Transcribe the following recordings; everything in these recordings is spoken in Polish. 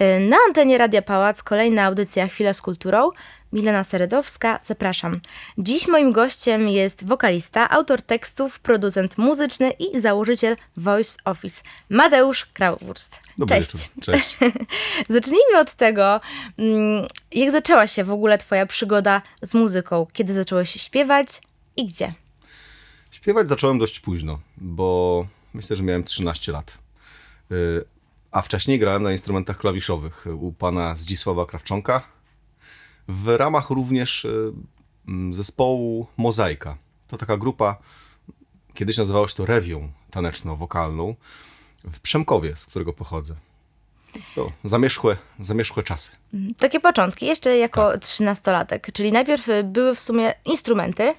Y, Na antenie Radia Pałac kolejna audycja Chwila z kulturą. Milena Seredowska, zapraszam. Dziś moim gościem jest wokalista, autor tekstów, producent muzyczny i założyciel Voice Office, Mateusz Krautwurst. Dobry Cześć. wieczór. Cześć. Zacznijmy od tego, mm, jak zaczęła się w ogóle twoja przygoda z muzyką? Kiedy zacząłeś śpiewać i gdzie? Śpiewać zacząłem dość późno, bo myślę, że miałem 13 lat. A wcześniej grałem na instrumentach klawiszowych u pana Zdzisława Krawczonka w ramach również y, zespołu Mozaika. To taka grupa, kiedyś nazywała się to rewią taneczno-wokalną w Przemkowie, z którego pochodzę. Więc to zamierzchłe, zamierzchłe czasy. Takie początki, jeszcze jako trzynastolatek, czyli najpierw y, były w sumie instrumenty,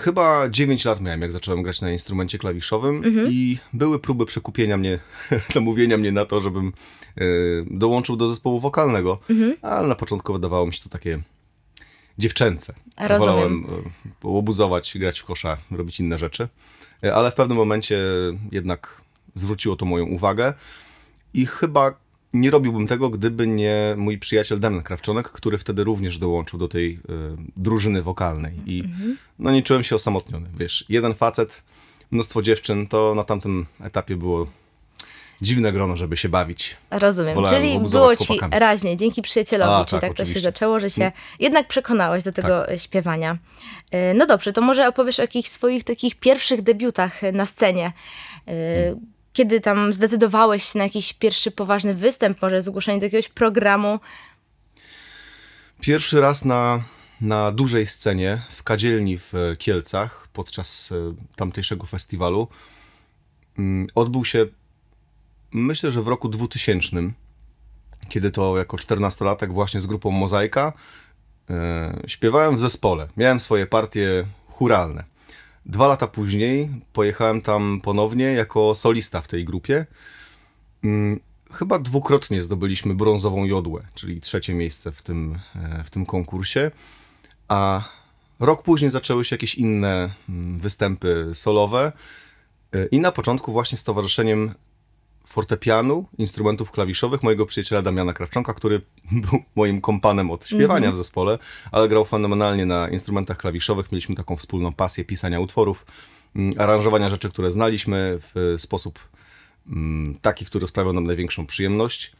Chyba 9 lat miałem, jak zacząłem grać na instrumencie klawiszowym i były próby przekupienia mnie, namówienia mnie na to, żebym y, dołączył do zespołu wokalnego, ale na początku wydawało mi się to takie dziewczęce. Rozumiem. Wolałem y, łobuzować, grać w kosza, robić inne rzeczy, Y, ale w pewnym momencie jednak zwróciło to moją uwagę i chyba nie robiłbym tego, gdyby nie mój przyjaciel Damian Krawczonek, który wtedy również dołączył do tej y, drużyny wokalnej. I no nie czułem się osamotniony. Wiesz, jeden facet, mnóstwo dziewczyn, to na tamtym etapie było dziwne grono, żeby się bawić. rozumiem. Wolałem Czyli było ci raźnie, dzięki przyjacielowi, A, czyli tak, tak, to się zaczęło, że się jednak przekonałeś do tego y, śpiewania. Y, No dobrze, to może opowiesz o jakichś swoich takich pierwszych debiutach na scenie. Y, Kiedy tam zdecydowałeś się na jakiś pierwszy poważny występ, może zgłoszenie do jakiegoś programu? Pierwszy raz na, na dużej scenie w kadzielni w e, Kielcach podczas e, tamtejszego festiwalu mm, odbył się, myślę, że w roku 2000, kiedy to jako 14-latek właśnie z grupą Mozaika e, śpiewałem w zespole. Miałem swoje partie churalne. Dwa lata później pojechałem tam ponownie jako solista w tej grupie. Mm, Chyba dwukrotnie zdobyliśmy brązową jodłę, czyli trzecie miejsce w tym, e, w tym konkursie. A rok później zaczęły się jakieś inne mm, występy solowe. E, I na początku właśnie z towarzyszeniem fortepianu, instrumentów klawiszowych mojego przyjaciela Damiana Krawczonka, który był moim kompanem od śpiewania w zespole, ale grał fenomenalnie na instrumentach klawiszowych. Mieliśmy taką wspólną pasję pisania utworów, mm, aranżowania rzeczy, które znaliśmy w sposób mm, taki, który sprawiał nam największą przyjemność.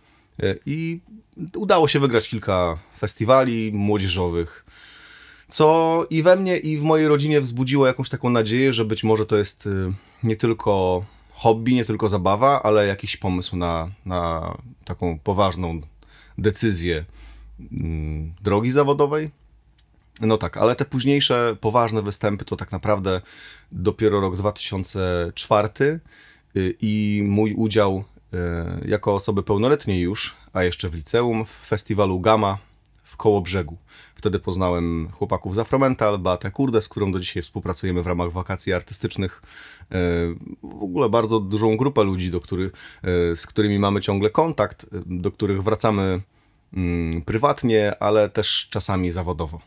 E, I udało się wygrać kilka festiwali młodzieżowych, co i we mnie, i w mojej rodzinie wzbudziło jakąś taką nadzieję, że być może to jest y, nie tylko hobby, nie tylko zabawa, ale jakiś pomysł na, na taką poważną decyzję mm, drogi zawodowej. No tak, ale te późniejsze poważne występy to tak naprawdę dopiero rok 2004 y, i mój udział y, jako osoby pełnoletniej już, a jeszcze w liceum, w festiwalu Gama w Kołobrzegu. Wtedy poznałem chłopaków z Afromental, Beatę Kurde, z którą do dzisiaj współpracujemy w ramach wakacji artystycznych. Y, W ogóle bardzo dużą grupę ludzi, do których, y, z którymi mamy ciągle kontakt, y, do których wracamy mm, prywatnie, ale też czasami zawodowo.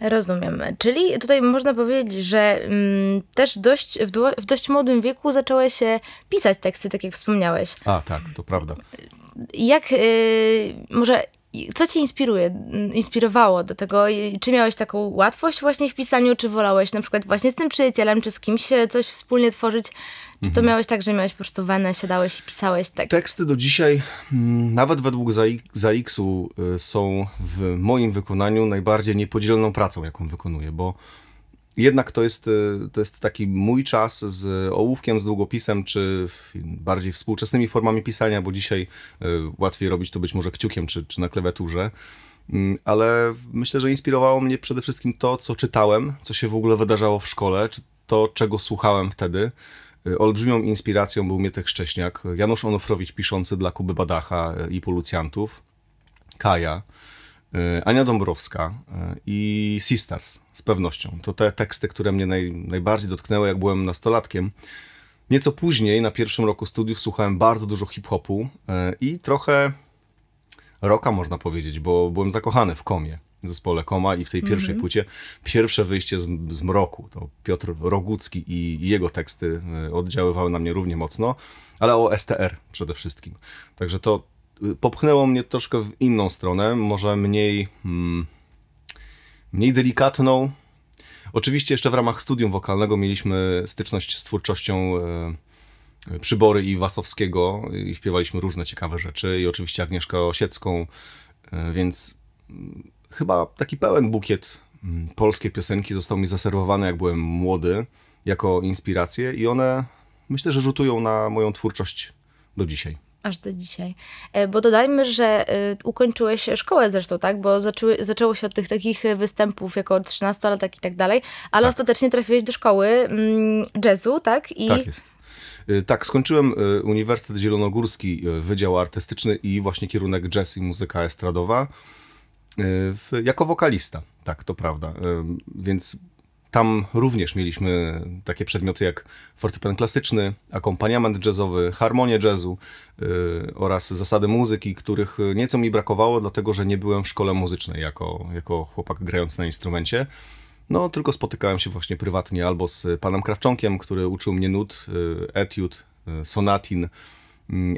Rozumiem. Czyli tutaj można powiedzieć, że mm, też dość, w, w dość młodym wieku zacząłeś się pisać teksty, tak jak wspomniałeś. A, tak, to prawda. Jak, y, może, co cię inspiruje, mm, inspirowało do tego? Czy miałeś taką łatwość właśnie w pisaniu, czy wolałeś na przykład właśnie z tym przyjacielem, czy z kimś coś wspólnie tworzyć? Czy to miałeś tak, że miałeś po prostu wenę, siadałeś i pisałeś tekst? Teksty do dzisiaj, mm, nawet według ZAX-u, y, są w moim wykonaniu najbardziej niepodzielną pracą, jaką wykonuję, bo jednak to jest, y, to jest taki mój czas z ołówkiem, z długopisem, czy bardziej współczesnymi formami pisania, bo dzisiaj y, łatwiej robić to być może kciukiem, czy, czy na klawiaturze. Mm, Ale myślę, że inspirowało mnie przede wszystkim to, co czytałem, co się w ogóle wydarzało w szkole, czy to, czego słuchałem wtedy. Y, Olbrzymią inspiracją był Mietek Szcześniak, Janusz Onufrowicz piszący dla Kuby Badacha i Policjantów, Kaja, Ania Dąbrowska y, i Sisters z pewnością. To te teksty, które mnie naj, najbardziej dotknęły, jak byłem nastolatkiem. Nieco później, na pierwszym roku studiów, słuchałem bardzo dużo hip-hopu y, i trochę rocka, można powiedzieć, bo byłem zakochany w Komie, w zespole Koma i w tej pierwszej płycie pierwsze wyjście z, z mroku, to Piotr Rogucki i, i jego teksty oddziaływały na mnie równie mocno, ale o STR przede wszystkim. Także to popchnęło mnie troszkę w inną stronę, może mniej, mm, mniej delikatną. Oczywiście jeszcze w ramach studium wokalnego mieliśmy styczność z twórczością e, Przybory i Wasowskiego i śpiewaliśmy różne ciekawe rzeczy i oczywiście Agnieszkę Osiecką, e, więc mm, chyba taki pełen bukiet mm, polskiej piosenki został mi zaserwowany jak byłem młody jako inspirację i one myślę, że rzutują na moją twórczość do dzisiaj. Aż do dzisiaj. E, bo dodajmy, że e, ukończyłeś szkołę zresztą, tak? Bo zaczęły, zaczęło się od tych takich występów jako 13-latek i tak dalej, ale tak. ostatecznie trafiłeś do szkoły mm, jazzu, tak? I... Tak jest. E, tak, skończyłem Uniwersytet Zielonogórski, Wydział Artystyczny i właśnie kierunek jazz i muzyka estradowa jako wokalista. Tak, to prawda. Więc tam również mieliśmy takie przedmioty jak fortepian klasyczny, akompaniament jazzowy, harmonię jazzu yy, oraz zasady muzyki, których nieco mi brakowało, dlatego że nie byłem w szkole muzycznej jako, jako chłopak grający na instrumencie. No, tylko spotykałem się właśnie prywatnie albo z panem Krawczonkiem, który uczył mnie nut, yy, etiud, yy, sonatin,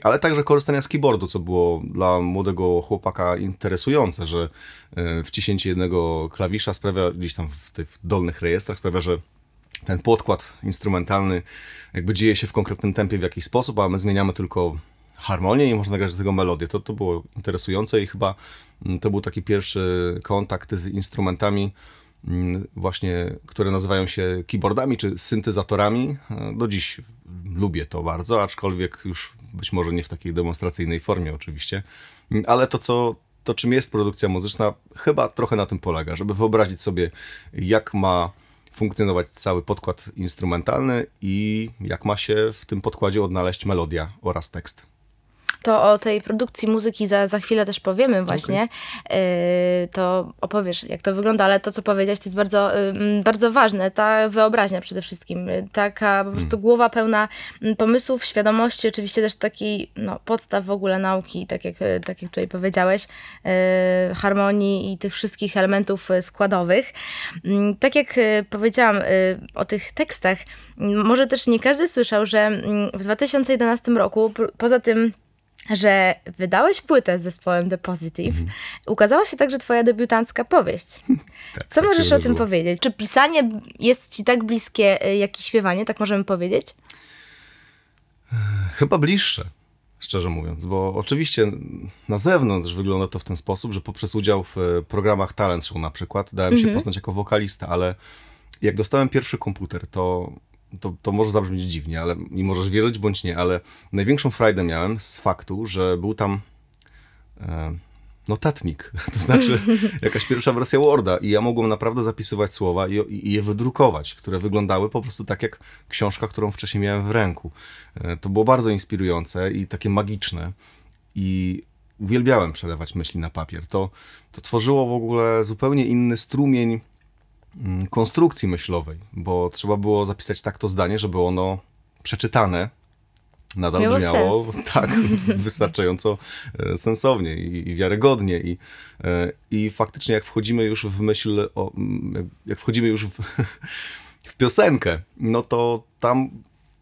ale także korzystania z keyboardu, co było dla młodego chłopaka interesujące, że e, wciśnięcie jednego klawisza sprawia, gdzieś tam w tych dolnych rejestrach, sprawia, że ten podkład instrumentalny jakby dzieje się w konkretnym tempie w jakiś sposób, a my zmieniamy tylko harmonię i można grać do tego melodię. To, to było interesujące i chyba mm, to był taki pierwszy kontakt z instrumentami, Mm, właśnie, które nazywają się keyboardami czy syntezatorami. E, do dziś lubię to bardzo, aczkolwiek już być może nie w takiej demonstracyjnej formie oczywiście, ale to co to czym jest produkcja muzyczna, chyba trochę na tym polega, żeby wyobrazić sobie, jak ma funkcjonować cały podkład instrumentalny i jak ma się w tym podkładzie odnaleźć melodia oraz tekst to o tej produkcji muzyki za, za chwilę też powiemy właśnie. Okay. To opowiesz, jak to wygląda, ale to, co powiedziałeś, to jest bardzo, bardzo ważne. Ta wyobraźnia przede wszystkim. Taka po prostu hmm. głowa pełna pomysłów, świadomości, oczywiście też taki no, podstaw w ogóle nauki, tak jak, tak jak tutaj powiedziałeś, y, harmonii i tych wszystkich elementów składowych. Tak jak y, powiedziałam y, o tych tekstach, może też nie każdy słyszał, że w 2011 roku, poza tym, że wydałeś płytę z zespołem The Positive. Mhm. Ukazała się także twoja debiutancka powieść. tak, Co tak możesz o tym powiedzieć? Czy pisanie jest ci tak bliskie y, jak i śpiewanie, tak możemy powiedzieć? Chyba bliższe, szczerze mówiąc, bo oczywiście na zewnątrz wygląda to w ten sposób, że poprzez udział w e, programach Talent Show na przykład dałem się mhm. poznać jako wokalista, ale jak dostałem pierwszy komputer, to to, to może zabrzmieć dziwnie, ale i możesz wierzyć bądź nie, ale największą frajdę miałem z faktu, że był tam e, notatnik, to znaczy jakaś pierwsza wersja Worda i ja mogłem naprawdę zapisywać słowa i, i, je wydrukować, które wyglądały po prostu tak jak książka, którą wcześniej miałem w ręku. E, to było bardzo inspirujące i takie magiczne i uwielbiałem przelewać myśli na papier. To, to tworzyło w ogóle zupełnie inny strumień konstrukcji myślowej, bo trzeba było zapisać tak to zdanie, żeby ono przeczytane nadal Miało brzmiało sens. tak wystarczająco e, sensownie i, i wiarygodnie i, e, i faktycznie jak wchodzimy już w myśl, o, mm, jak wchodzimy już w, w piosenkę, no to tam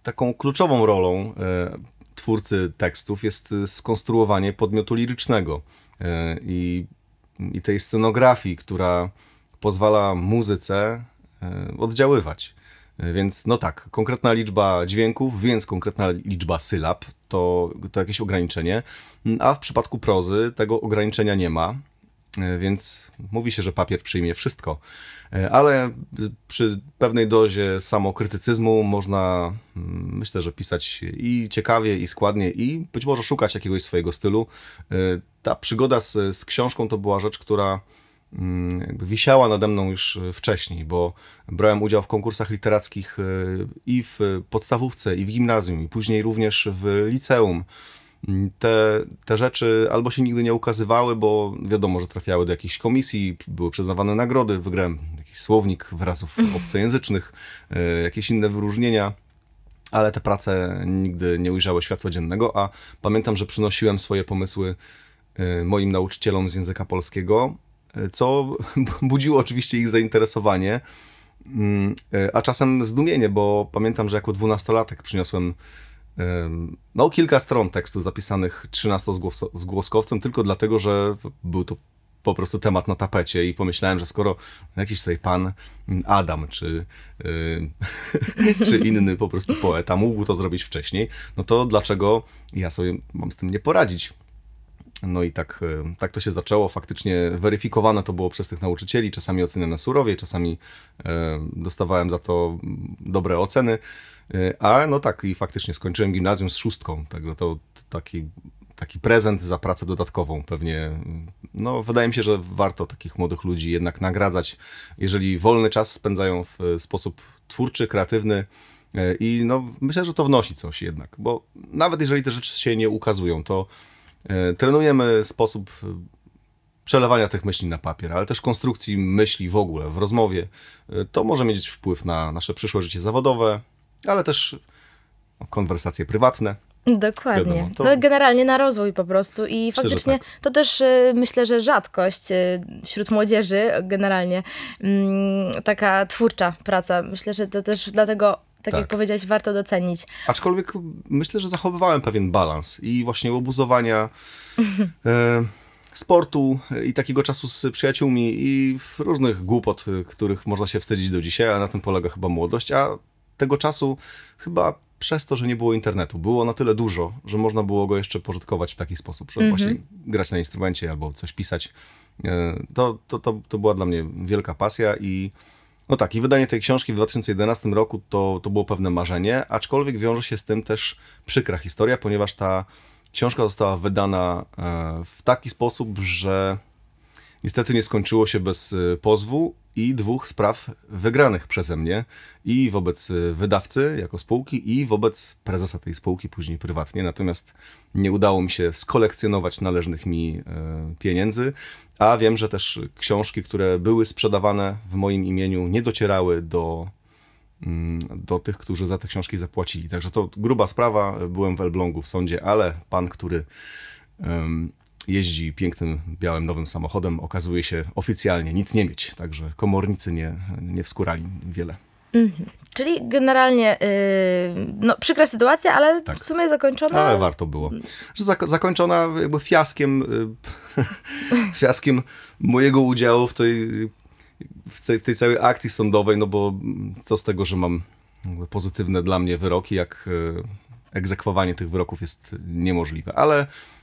taką kluczową rolą e, twórcy tekstów jest skonstruowanie podmiotu lirycznego i, i tej scenografii, która pozwala muzyce e, oddziaływać. E, więc no tak, konkretna liczba dźwięków, więc konkretna liczba sylab to, to jakieś ograniczenie, a w przypadku prozy tego ograniczenia nie ma, e, więc mówi się, że papier przyjmie wszystko. Ale przy pewnej dozie samokrytycyzmu można, mm, myślę, że pisać i ciekawie, i składnie, i być może szukać jakiegoś swojego stylu. Ta przygoda z, z książką to była rzecz, która jakby wisiała nade mną już e, wcześniej, bo brałem udział w konkursach literackich e, i w podstawówce, i w gimnazjum, i później również w liceum. Mm, te, te rzeczy albo się nigdy nie ukazywały, bo wiadomo, że trafiały do jakichś komisji, były przyznawane nagrody, wygrałem jakiś słownik wyrazów mhm. obcojęzycznych, e, jakieś inne wyróżnienia ale te prace nigdy nie ujrzały światła dziennego, a pamiętam, że przynosiłem swoje pomysły moim nauczycielom z języka polskiego co budziło oczywiście ich zainteresowanie, mm, a czasem zdumienie, bo pamiętam, że jako dwunastolatek przyniosłem no, kilka stron tekstu zapisanych 13 z głoskowcem, tylko dlatego, że był to po prostu temat na tapecie i pomyślałem, że skoro jakiś tutaj pan Adam czy, yy, czy inny po prostu poeta mógł to zrobić wcześniej, no to dlaczego ja sobie mam z tym nie poradzić? No i tak, yy, tak to się zaczęło. Faktycznie weryfikowane to było przez tych nauczycieli, czasami oceniane surowie, czasami yy, dostawałem za to dobre oceny. Yy, a no tak, i faktycznie skończyłem gimnazjum z szóstką, także to taki taki prezent za pracę dodatkową pewnie. No, wydaje mi się, że warto takich młodych ludzi jednak nagradzać, jeżeli wolny czas spędzają w sposób twórczy, kreatywny. E, I no, myślę, że to wnosi coś jednak, bo nawet jeżeli te rzeczy się nie ukazują, to e, trenujemy sposób e, przelewania tych myśli na papier, ale też konstrukcji myśli w ogóle, w rozmowie. To może mieć wpływ na nasze przyszłe życie zawodowe, ale też konwersacje prywatne. Dokładnie. Wiadomo, to... No, generalnie na rozwój po prostu i faktycznie tak. to też myślę, że rzadkość wśród młodzieży generalnie mm, taka twórcza praca. Myślę, że to też dlatego tak, tak, jak powiedziałeś, warto docenić. Aczkolwiek myślę, że zachowywałem pewien balans i właśnie obuzowania e, sportu i takiego czasu z przyjaciółmi i różnych głupot, których można się wstydzić do dzisiaj, ale na tym polega chyba młodość, a tego czasu chyba przez to, że nie było internetu, było na tyle dużo, że można było go jeszcze pożytkować w taki sposób, mm -hmm. właśnie grać na instrumencie albo coś pisać. E, to, to, to, to była dla mnie wielka pasja i no tak, i wydanie tej książki w 2011 roku to, to było pewne marzenie, aczkolwiek wiąże się z tym też przykra historia, ponieważ ta książka została wydana e, w taki sposób, że niestety nie skończyło się bez e, pozwu i dwóch spraw wygranych przeze mnie i wobec wydawcy jako spółki i wobec prezesa tej spółki później prywatnie. Natomiast nie udało mi się skolekcjonować należnych mi e, pieniędzy, a wiem, że też książki, które były sprzedawane w moim imieniu nie docierały do mm, do tych, którzy za te książki zapłacili. Także to gruba sprawa. Byłem w Elblągu w sądzie, ale pan, który jeździ pięknym, białym, nowym samochodem, okazuje się oficjalnie nic nie mieć. Także komornicy nie, nie wskurali wiele. Mhm. Czyli generalnie yy, no, przykra sytuacja, ale tak. w sumie zakończona. Ale warto było. Że zak zakończona jakby fiaskiem, yy, fiaskiem mojego udziału w tej, w, tej, w tej całej akcji sądowej, no bo co z tego, że mam pozytywne dla mnie wyroki, jak yy, egzekwowanie tych wyroków jest niemożliwe. Ale Y,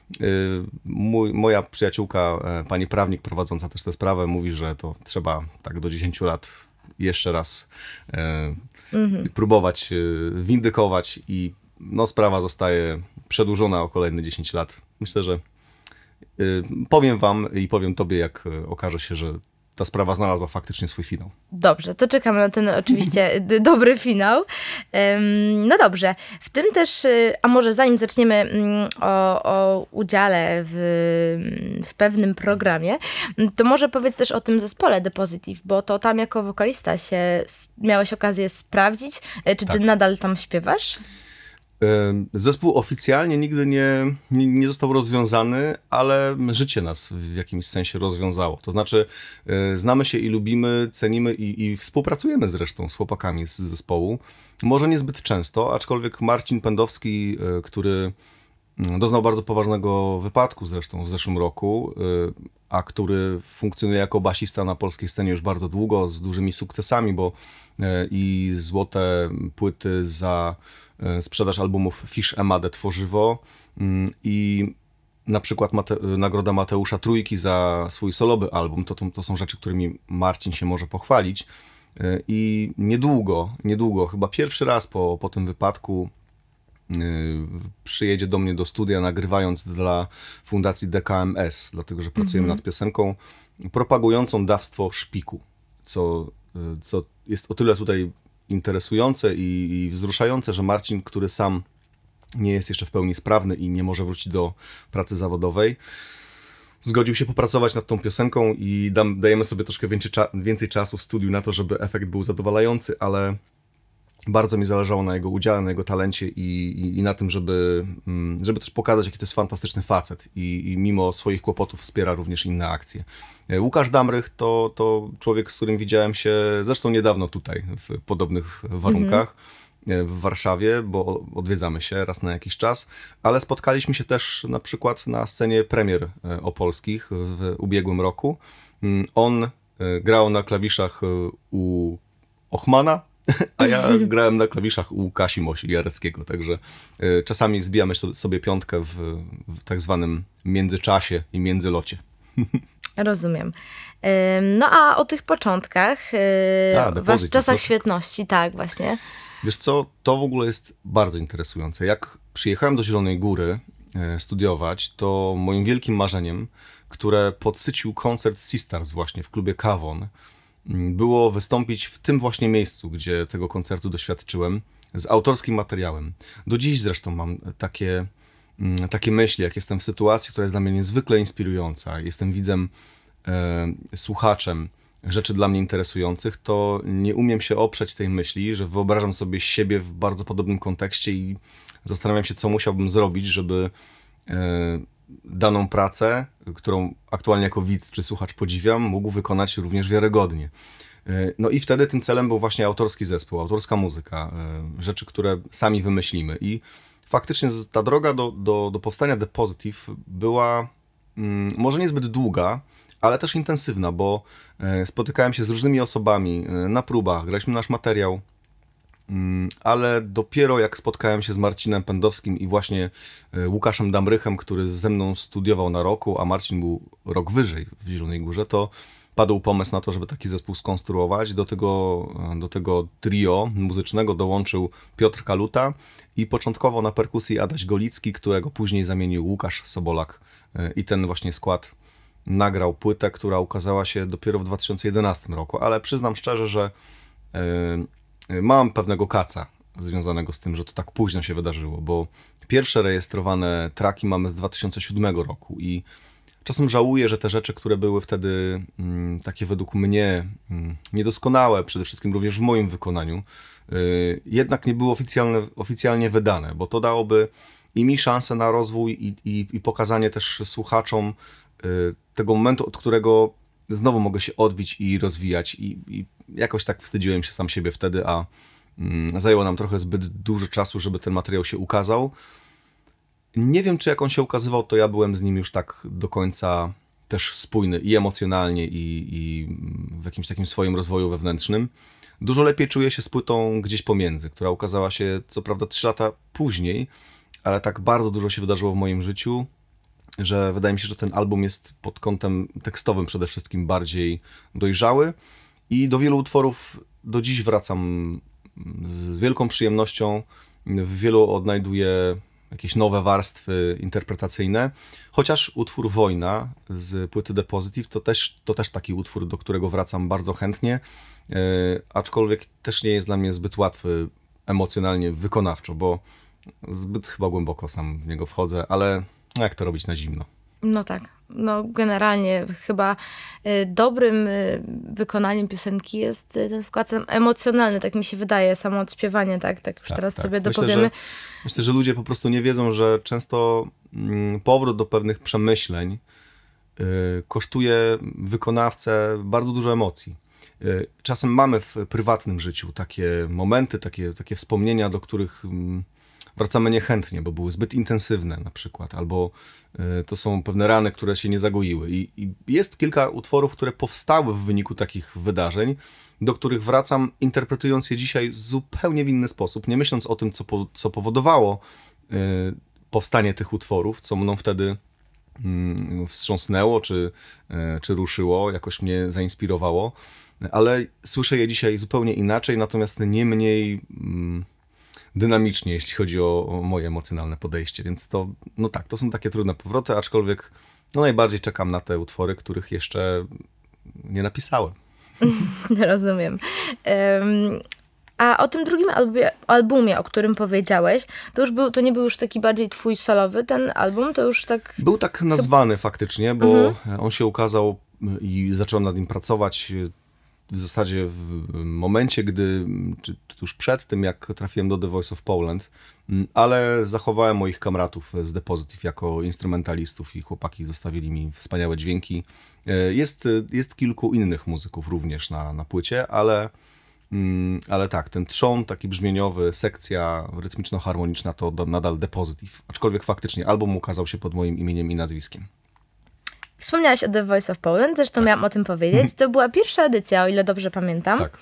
mój, moja przyjaciółka, e, pani prawnik prowadząca też tę sprawę, mówi, że to trzeba tak do 10 lat jeszcze raz e, mhm. próbować e, windykować i no, sprawa zostaje przedłużona o kolejne 10 lat. Myślę, że powiem wam i powiem tobie, jak okaże się, że ta sprawa znalazła faktycznie swój finał. Dobrze, to czekamy na ten oczywiście dobry finał. No dobrze, w tym też, y, a może zanim zaczniemy mm, o, o udziale w, w pewnym programie, to może powiedz też o tym zespole The Positive, bo to tam jako wokalista się miałeś okazję sprawdzić. E, czy ty tak. nadal tam śpiewasz? Zespół oficjalnie nigdy nie, nie został rozwiązany, ale życie nas w jakimś sensie rozwiązało. To znaczy, e, znamy się i lubimy, cenimy i, i współpracujemy zresztą z chłopakami z zespołu. Może niezbyt często, aczkolwiek Marcin Pędowski, e, który mm, doznał bardzo poważnego wypadku zresztą w zeszłym roku, e, a który funkcjonuje jako basista na polskiej scenie już bardzo długo, z dużymi sukcesami, bo i złote płyty za E, sprzedaż albumów Fish Emade Tworzywo mm, i na przykład Mate nagroda Mateusza Trójki za swój solowy album, to, to, to są rzeczy, którymi Marcin się może pochwalić. E, I niedługo, niedługo, chyba pierwszy raz po, po tym wypadku e, przyjedzie do mnie do studia, nagrywając dla fundacji DKMS, dlatego że pracujemy -hmm. nad piosenką propagującą dawstwo szpiku, co, co jest o tyle tutaj interesujące i, i wzruszające, że Marcin, który sam nie jest jeszcze w pełni sprawny i nie może wrócić do pracy zawodowej, zgodził się popracować nad tą piosenką i dam, dajemy sobie troszkę więcej, cza więcej czasu w studiu na to, żeby efekt był zadowalający, ale bardzo mi zależało na jego udziale, na jego talencie i, i, i na tym, żeby, mm, żeby też pokazać, jaki to jest fantastyczny facet i, i, mimo swoich kłopotów wspiera również inne akcje. E, Łukasz Damrych to, to człowiek, z którym widziałem się zresztą niedawno tutaj, w podobnych warunkach. w Warszawie, bo odwiedzamy się raz na jakiś czas, ale spotkaliśmy się też na przykład na scenie premier opolskich w ubiegłym roku. Mm, on grał na klawiszach u Ochmana, a ja grałem na klawiszach u Kasi Mosi Jareckiego, także czasami zbijamy sobie piątkę w, w tak zwanym międzyczasie i międzylocie. Rozumiem. No a o tych początkach, y, a, w czasach świetności, tak właśnie. Wiesz co, to w ogóle jest bardzo interesujące. Jak przyjechałem do Zielonej Góry e, studiować, to moim wielkim marzeniem, które podsycił koncert Sisters właśnie w klubie Kawon, było wystąpić w tym właśnie miejscu, gdzie tego koncertu doświadczyłem, z autorskim materiałem. Do dziś zresztą mam takie, mm, takie myśli, jak jestem w sytuacji, która jest dla mnie niezwykle inspirująca. Jestem widzem e, słuchaczem rzeczy dla mnie interesujących, to nie umiem się oprzeć tej myśli, że wyobrażam sobie siebie w bardzo podobnym kontekście i zastanawiam się, co musiałbym zrobić, żeby e, daną pracę, którą aktualnie jako widz czy słuchacz podziwiam, mógł wykonać również wiarygodnie. E, no i wtedy tym celem był właśnie autorski zespół, autorska muzyka, e, rzeczy, które sami wymyślimy. I faktycznie ta droga do, do, do powstania The Positive była mm, może niezbyt długa, ale też intensywna, bo e, spotykałem się z różnymi osobami na próbach, graliśmy nasz materiał, ale dopiero jak spotkałem się z Marcinem Pędowskim i właśnie e, Łukaszem Damrychem, który ze mną studiował na roku, a Marcin był rok wyżej w Zielonej Górze, to padł pomysł na to, żeby taki zespół skonstruować. Do tego, do tego trio muzycznego dołączył Piotr Kaluta i początkowo na perkusji Adaś Golicki, którego później zamienił Łukasz Sobolak. I ten właśnie skład nagrał płytę, która ukazała się dopiero w 2011 roku, ale przyznam szczerze, że mam pewnego kaca związanego z tym, że to tak późno się wydarzyło, bo pierwsze rejestrowane traki mamy z 2007 roku i czasem żałuję, że te rzeczy, które były wtedy mm, takie według mnie mm, niedoskonałe, przede wszystkim również w moim wykonaniu, yy, jednak nie były oficjalne, oficjalnie wydane, bo to dałoby i mi szansę na rozwój i, i, i pokazanie też słuchaczom Y, tego momentu, od którego znowu mogę się odbić i rozwijać. I, i jakoś tak wstydziłem się sam siebie wtedy, a mm, zajęło nam trochę zbyt dużo czasu, żeby ten materiał się ukazał. Nie wiem, czy jak on się ukazywał, to ja byłem z nim już tak do końca też spójny i emocjonalnie, i, i w jakimś takim swoim rozwoju wewnętrznym. Dużo lepiej czuję się z płytą gdzieś pomiędzy, która ukazała się co prawda 3 lata później, ale tak bardzo dużo się wydarzyło w moim życiu że wydaje mi się, że ten album jest pod kątem tekstowym przede wszystkim bardziej dojrzały i do wielu utworów do dziś wracam z wielką przyjemnością. W wielu odnajduję jakieś nowe warstwy interpretacyjne, chociaż utwór Wojna z płyty The Positive to też, to też taki utwór, do którego wracam bardzo chętnie, yy, aczkolwiek też nie jest dla mnie zbyt łatwy emocjonalnie, wykonawczo, bo zbyt chyba głęboko sam w niego wchodzę, ale jak to robić na zimno? No tak. No generalnie chyba y, dobrym y, wykonaniem piosenki jest y, ten wkład emocjonalny, tak mi się wydaje, samo odśpiewanie, tak, tak już tak, teraz tak. sobie dopowiemy. Myślę że, myślę, że ludzie po prostu nie wiedzą, że często mm, powrót do pewnych przemyśleń kosztuje wykonawcę bardzo dużo emocji. Czasem mamy w prywatnym życiu takie momenty, takie, takie wspomnienia, do których mm, wracamy niechętnie, bo były zbyt intensywne na przykład, albo y, to są pewne rany, które się nie zagoiły. I, I, jest kilka utworów, które powstały w wyniku takich wydarzeń, do których wracam, interpretując je dzisiaj zupełnie w inny sposób, nie myśląc o tym, co, po, co powodowało y, powstanie tych utworów, co mną wtedy mm, wstrząsnęło, czy, y, czy ruszyło, jakoś mnie zainspirowało, ale słyszę je dzisiaj zupełnie inaczej, natomiast nie mniej mm, dynamicznie, jeśli chodzi o, o, moje emocjonalne podejście. Więc to, no tak, to są takie trudne powroty, aczkolwiek no najbardziej czekam na te utwory, których jeszcze nie napisałem. Rozumiem. Um, a o tym drugim albumie, albumie, o którym powiedziałeś, to już był, to nie był już taki bardziej twój solowy ten album, to już tak... Był tak nazwany faktycznie, bo mhm. on się ukazał i zacząłem nad nim pracować w zasadzie w momencie, gdy, czy, tuż przed tym, jak trafiłem do The Voice of Poland, mm, ale zachowałem moich kamratów z Depozytyw jako instrumentalistów i chłopaki zostawili mi wspaniałe dźwięki. E, jest, jest kilku innych muzyków również na, na płycie, ale Mm, ale tak, ten trzon taki brzmieniowy, sekcja rytmiczno-harmoniczna to nadal The. Aczkolwiek faktycznie album ukazał się pod moim imieniem i nazwiskiem. Wspomniałaś o The Voice of Poland, zresztą tak. miałam o tym powiedzieć. To była pierwsza edycja, o ile dobrze pamiętam. Tak.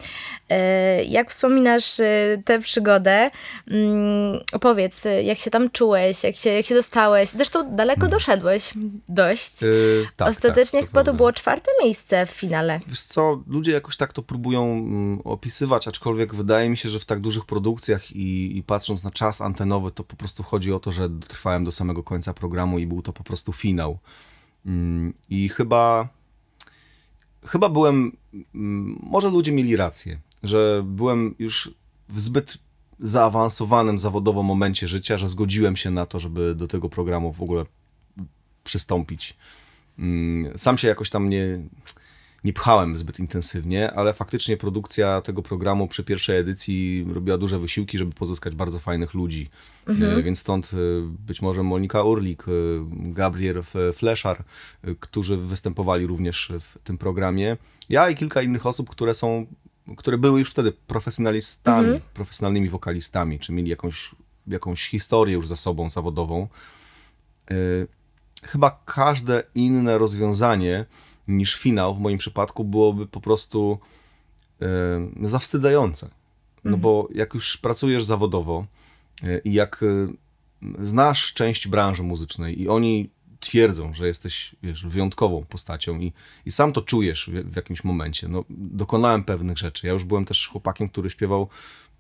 E, jak wspominasz e, tę przygodę, mm, opowiedz, e, jak się tam czułeś, jak się, jak się dostałeś. Zresztą daleko hmm. doszedłeś, dość. Yy, tak, Ostatecznie tak, chyba to było czwarte miejsce w finale. Wiesz co, ludzie jakoś tak to próbują mm, opisywać, aczkolwiek wydaje mi się, że w tak dużych produkcjach i, i patrząc na czas antenowy, to po prostu chodzi o to, że dotrwałem do samego końca programu i był to po prostu finał. Mm, I chyba, chyba byłem, mm, może ludzie mieli rację, że byłem już w zbyt zaawansowanym zawodowo momencie życia, że zgodziłem się na to, żeby do tego programu w ogóle przystąpić. Mm, sam się jakoś tam nie, nie pchałem zbyt intensywnie, ale faktycznie produkcja tego programu przy pierwszej edycji robiła duże wysiłki, żeby pozyskać bardzo fajnych ludzi. Mhm. E, więc stąd e, być może Monika Urlik, e, Gabriel Fleszar, którzy występowali również w tym programie. Ja i kilka innych osób, które są, które były już wtedy profesjonalistami, mhm. profesjonalnymi wokalistami, czy mieli jakąś, jakąś historię już za sobą zawodową. Chyba każde inne rozwiązanie niż finał w moim przypadku byłoby po prostu zawstydzające. No mhm. bo jak już pracujesz zawodowo e, i jak e, znasz część branży muzycznej i oni twierdzą, że jesteś wiesz, wyjątkową postacią i, i sam to czujesz w, w, jakimś momencie. No, dokonałem pewnych rzeczy. Ja już byłem też chłopakiem, który śpiewał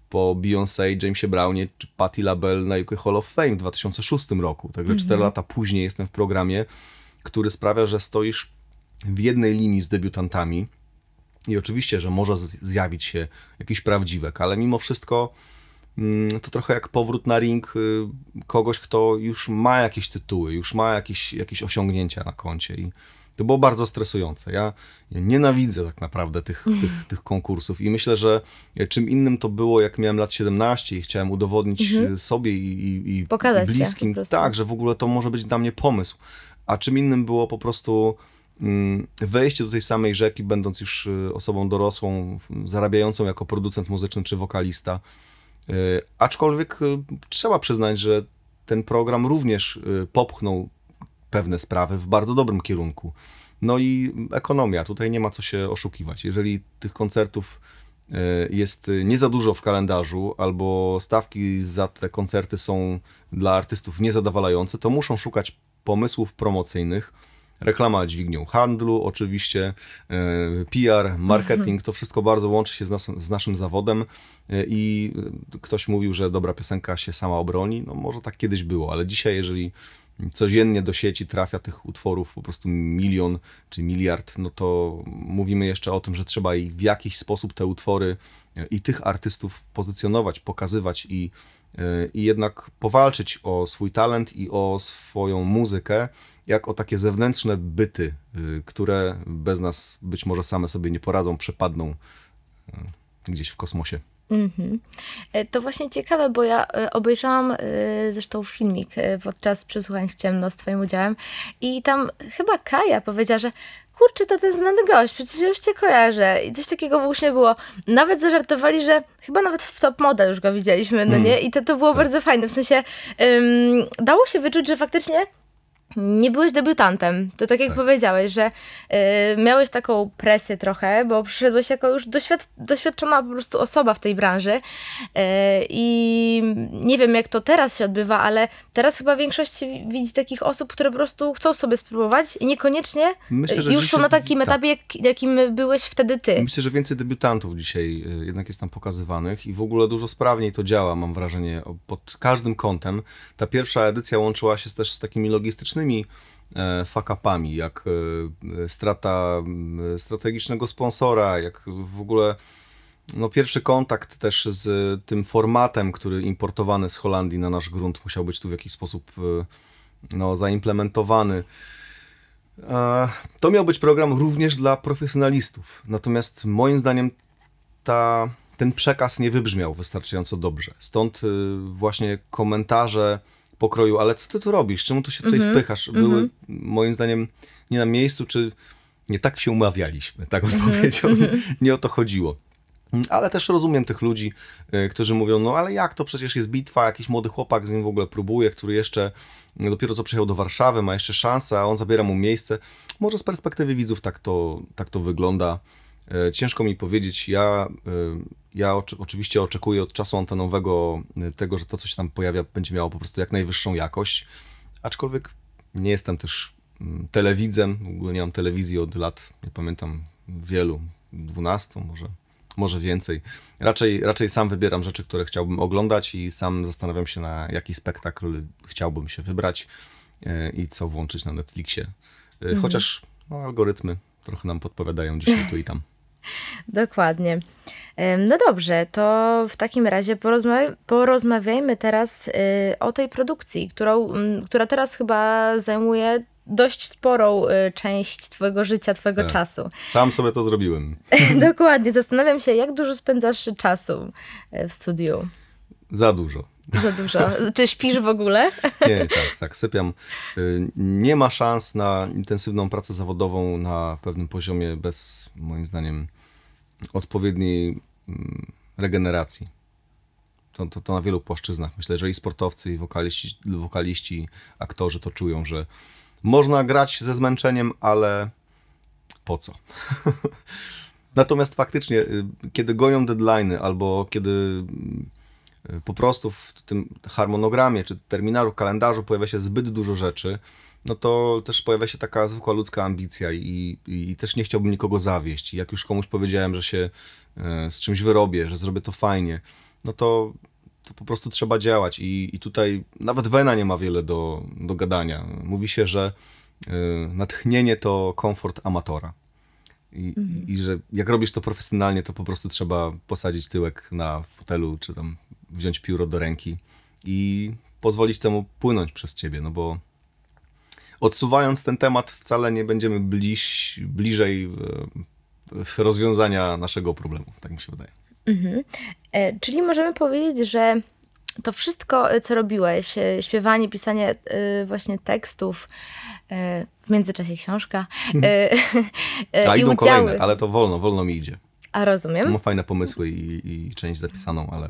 po Beyoncé, Jamesie Brownie czy Patti LaBelle na UK Hall of Fame w 2006 roku. Także cztery mhm. lata później jestem w programie, który sprawia, że stoisz w jednej linii z debiutantami. I oczywiście, że może zjawić się jakiś prawdziwek, ale mimo wszystko mm, to trochę jak powrót na ring y, kogoś, kto już ma jakieś tytuły, już ma jakieś, jakieś osiągnięcia na koncie. I to było bardzo stresujące. Ja, ja nienawidzę tak naprawdę tych, mm. tych, tych konkursów i myślę, że czym innym to było, jak miałem lat 17 i chciałem udowodnić mm -hmm. sobie i, i, i bliskim, tak, że w ogóle to może być dla mnie pomysł. A czym innym było po prostu wejście do tej samej rzeki, będąc już y, osobą dorosłą, zarabiającą jako producent muzyczny czy wokalista. Y, aczkolwiek y, trzeba przyznać, że ten program również popchnął pewne sprawy w bardzo dobrym kierunku. No i ekonomia, tutaj nie ma co się oszukiwać. Jeżeli tych koncertów jest nie za dużo w kalendarzu, albo stawki za te koncerty są dla artystów niezadowalające, to muszą szukać pomysłów promocyjnych reklama dźwignią handlu, oczywiście e, PR, marketing, to wszystko bardzo łączy się z, nas, z naszym zawodem e, i ktoś mówił, że dobra piosenka się sama obroni, no może tak kiedyś było, ale dzisiaj jeżeli codziennie do sieci trafia tych utworów po prostu milion czy miliard, no to mówimy jeszcze o tym, że trzeba w jakiś sposób te utwory e, i tych artystów pozycjonować, pokazywać i, i jednak powalczyć o swój talent i o swoją muzykę, jak o takie zewnętrzne byty, y, które bez nas być może same sobie nie poradzą, przepadną y, gdzieś w kosmosie. Mm-hmm. To właśnie ciekawe, bo ja e, obejrzałam e, zresztą filmik podczas przesłuchań w ciemno z Twoim udziałem i tam chyba Kaja powiedziała, że kurczę, to ten znany gość, przecież ja już Cię kojarzę. I coś takiego właśnie było. Nawet zażartowali, że chyba nawet w Top Model już go widzieliśmy, no mm. nie? I to, to było tak. bardzo fajne. W sensie dało się wyczuć, że faktycznie nie byłeś debiutantem. To tak jak tak. powiedziałeś, że y, miałeś taką presję trochę, bo przyszedłeś jako już doświad doświadczona po prostu osoba w tej branży. Y, I nie wiem, jak to teraz się odbywa, ale teraz chyba większość widzi takich osób, które po prostu chcą sobie spróbować i niekoniecznie Myślę, już są na takim jest, etapie, jak, jakim byłeś wtedy ty. Myślę, że więcej debiutantów dzisiaj y, jednak jest tam pokazywanych i w ogóle dużo sprawniej to działa, mam wrażenie, pod każdym kątem. Ta pierwsza edycja łączyła się też z takimi logistycznymi różnymi e, fakapami, jak e, strata strategicznego sponsora, jak w ogóle no, pierwszy kontakt też z tym formatem, który importowany z Holandii na nasz grunt musiał być tu w jakiś sposób e, no, zaimplementowany. To miał być program również dla profesjonalistów. Natomiast moim zdaniem ta, ten przekaz nie wybrzmiał wystarczająco dobrze. Stąd właśnie komentarze pokroju, ale co ty tu robisz? Czemu tu się tutaj mm -hmm. wpychasz? Były mm -hmm. moim zdaniem nie na miejscu, czy nie tak się umawialiśmy, tak bym -hmm. powiedział. Nie o to chodziło. Ale też rozumiem tych ludzi, y, którzy mówią, no ale jak to przecież jest bitwa, jakiś młody chłopak z nim w ogóle próbuje, który jeszcze dopiero co przyjechał do Warszawy, ma jeszcze szansę, a on zabiera mu miejsce. Może z perspektywy widzów tak to, tak to wygląda. Y, ciężko mi powiedzieć, ja, y, ja oczywiście oczekuję od czasu antenowego tego, że to, co się tam pojawia, będzie miało po prostu jak najwyższą jakość, aczkolwiek nie jestem też mm, telewidzem, w ogóle nie mam telewizji od lat, nie pamiętam, wielu, 12 może może więcej. Raczej, raczej sam wybieram rzeczy, które chciałbym oglądać i sam zastanawiam się, na jaki spektakl chciałbym się wybrać e, i co włączyć na Netflixie. E, mhm. Chociaż no, algorytmy trochę nam podpowiadają dzisiaj tu i tam. Dokładnie. No dobrze, to w takim razie porozmawia porozmawiajmy teraz y, o tej produkcji, którą, która teraz chyba zajmuje dość sporą y, część Twojego życia, Twojego tak. czasu. Sam sobie to zrobiłem. Dokładnie. Zastanawiam się, jak dużo spędzasz czasu y, w studiu? Za dużo. Za dużo. Czy śpisz w ogóle? Nie, tak, tak, sypiam. Y, nie ma szans na intensywną pracę zawodową na pewnym poziomie bez, moim zdaniem, odpowiedniej mm, regeneracji. To, to, to na wielu płaszczyznach. Myślę, że i sportowcy, i wokaliści, wokaliści, aktorzy to czują, że można grać ze zmęczeniem, ale po co? Natomiast faktycznie, y, kiedy goją deadlines albo kiedy y, po prostu w tym harmonogramie czy terminalu, kalendarzu pojawia się zbyt dużo rzeczy, no to też pojawia się taka zwykła ludzka ambicja i, i też nie chciałbym nikogo zawieść. I jak już komuś powiedziałem, że się y, z czymś wyrobię, że zrobię to fajnie, no to to po prostu trzeba działać i, i tutaj nawet Wena nie ma wiele do, do gadania. Mówi się, że y, natchnienie to komfort amatora. I, mhm. I, że jak robisz to profesjonalnie, to po prostu trzeba posadzić tyłek na fotelu, czy tam wziąć pióro do ręki i pozwolić temu płynąć przez ciebie, no bo odsuwając ten temat, wcale nie będziemy bliż, bliżej y, rozwiązania naszego problemu, tak mi się wydaje. Mhm. E, czyli możemy powiedzieć, że to wszystko, e, co robiłeś, e, śpiewanie, pisanie właśnie tekstów, w międzyczasie książka mhm. A, idą udziały. kolejne, ale to wolno, wolno mi idzie. A rozumiem. Mam fajne pomysły i, i część zapisaną, ale.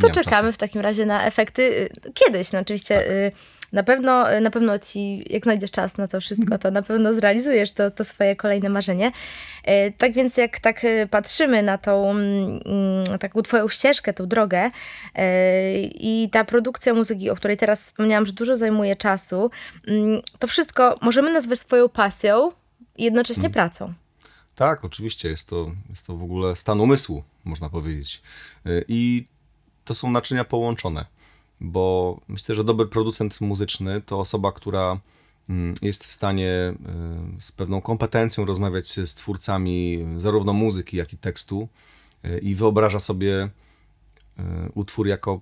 To czekamy czasu. w takim razie na efekty kiedyś. No oczywiście tak. Na pewno, na pewno ci, jak znajdziesz czas na to wszystko, to na pewno zrealizujesz to, to swoje kolejne marzenie. Tak więc jak tak patrzymy na tą mm, taką twoją ścieżkę, tą drogę i ta produkcja muzyki, o której teraz wspomniałam, że dużo zajmuje czasu, mm, to wszystko możemy nazwać swoją pasją i jednocześnie hmm. pracą. Tak, oczywiście. Jest to, jest to w ogóle stan umysłu, można powiedzieć. I to są naczynia połączone bo myślę, że dobry producent muzyczny to osoba, która mm, jest w stanie y, z pewną kompetencją rozmawiać z twórcami zarówno muzyki, jak i tekstu y, i wyobraża sobie y, utwór jako,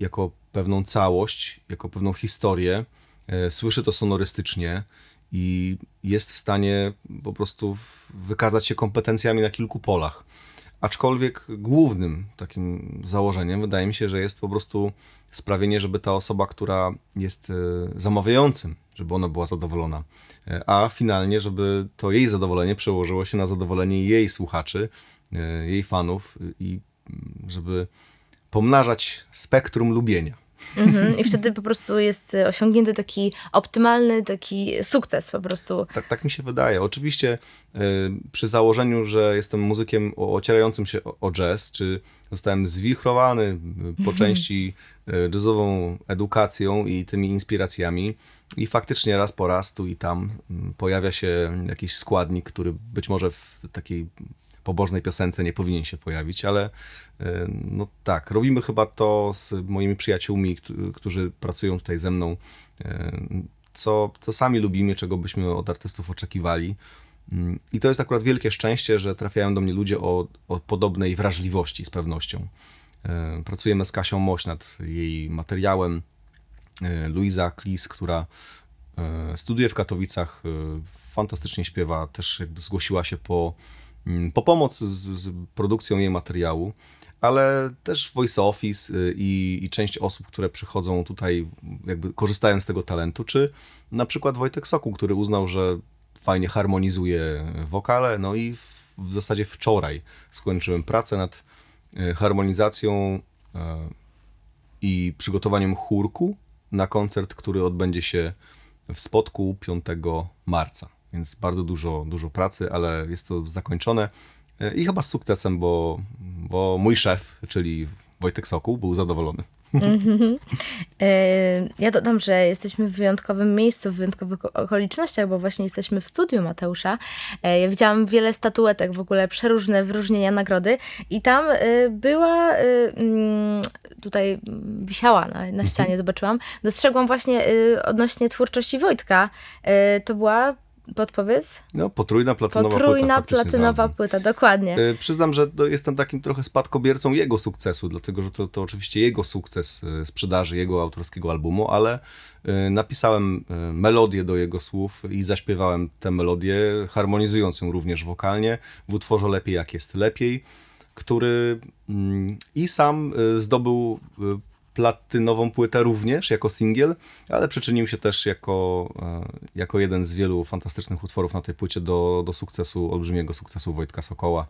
jako pewną całość, jako pewną historię, słyszy to sonorystycznie i jest w stanie po prostu wykazać się kompetencjami na kilku polach. Aczkolwiek głównym takim założeniem wydaje mi się, że jest po prostu sprawienie, żeby ta osoba, która jest e, zamawiającym, żeby ona była zadowolona, e, a finalnie, żeby to jej zadowolenie przełożyło się na zadowolenie jej słuchaczy, e, jej fanów i mm, żeby pomnażać spektrum lubienia. Mhm. I wtedy po prostu jest osiągnięty taki optymalny, taki sukces po prostu. Tak, tak mi się wydaje. Oczywiście y, przy założeniu, że jestem muzykiem ocierającym się o, o jazz, czy zostałem zwichrowany po mhm. części jazzową edukacją i tymi inspiracjami i faktycznie raz po raz tu i tam pojawia się jakiś składnik, który być może w takiej pobożnej piosence nie powinien się pojawić, ale e, no tak, robimy chyba to z moimi przyjaciółmi, którzy pracują tutaj ze mną, e, co, co sami lubimy, czego byśmy od artystów oczekiwali. Mm, I to jest akurat wielkie szczęście, że trafiają do mnie ludzie o, o podobnej wrażliwości z pewnością. E, pracujemy z Kasią Moś nad jej materiałem. Luiza Klis, która studiuje w Katowicach, fantastycznie śpiewa, też jakby zgłosiła się po po pomoc z, z produkcją jej materiału, ale też Voice Office y, i, i, część osób, które przychodzą tutaj, jakby korzystają z tego talentu, czy na przykład Wojtek Soku, który uznał, że fajnie harmonizuje wokale, no i w zasadzie wczoraj skończyłem pracę nad e, harmonizacją e, i przygotowaniem chórku na koncert, który odbędzie się w Spodku 5 marca. Więc bardzo dużo, dużo pracy, ale jest to zakończone e, i chyba z sukcesem, bo, bo mój szef, czyli Wojtek Sokół, był zadowolony. E, ja dodam, że jesteśmy w wyjątkowym miejscu, w wyjątkowych okolicznościach, bo właśnie jesteśmy w studiu Mateusza. E, ja widziałam wiele statuetek, w ogóle przeróżne wyróżnienia, nagrody i tam była, mm, tutaj wisiała na, na ścianie, zobaczyłam, dostrzegłam właśnie odnośnie twórczości Wojtka. To była Podpowiedz? No, potrójna platynowa potrójna płyta. platynowa płyta, dokładnie. Yy, przyznam, że jestem takim trochę spadkobiercą jego sukcesu, dlatego że to, to oczywiście jego sukces e, sprzedaży jego autorskiego albumu, ale yy, napisałem melodię do jego słów i zaśpiewałem tę melodię, harmonizując ją również wokalnie w utworze Lepiej jak jest lepiej, który mm, i sam zdobył platynową płytę również jako singiel, ale przyczynił się też jako, e, jako jeden z wielu fantastycznych utworów na tej płycie do, do sukcesu, olbrzymiego sukcesu Wojtka Sokoła.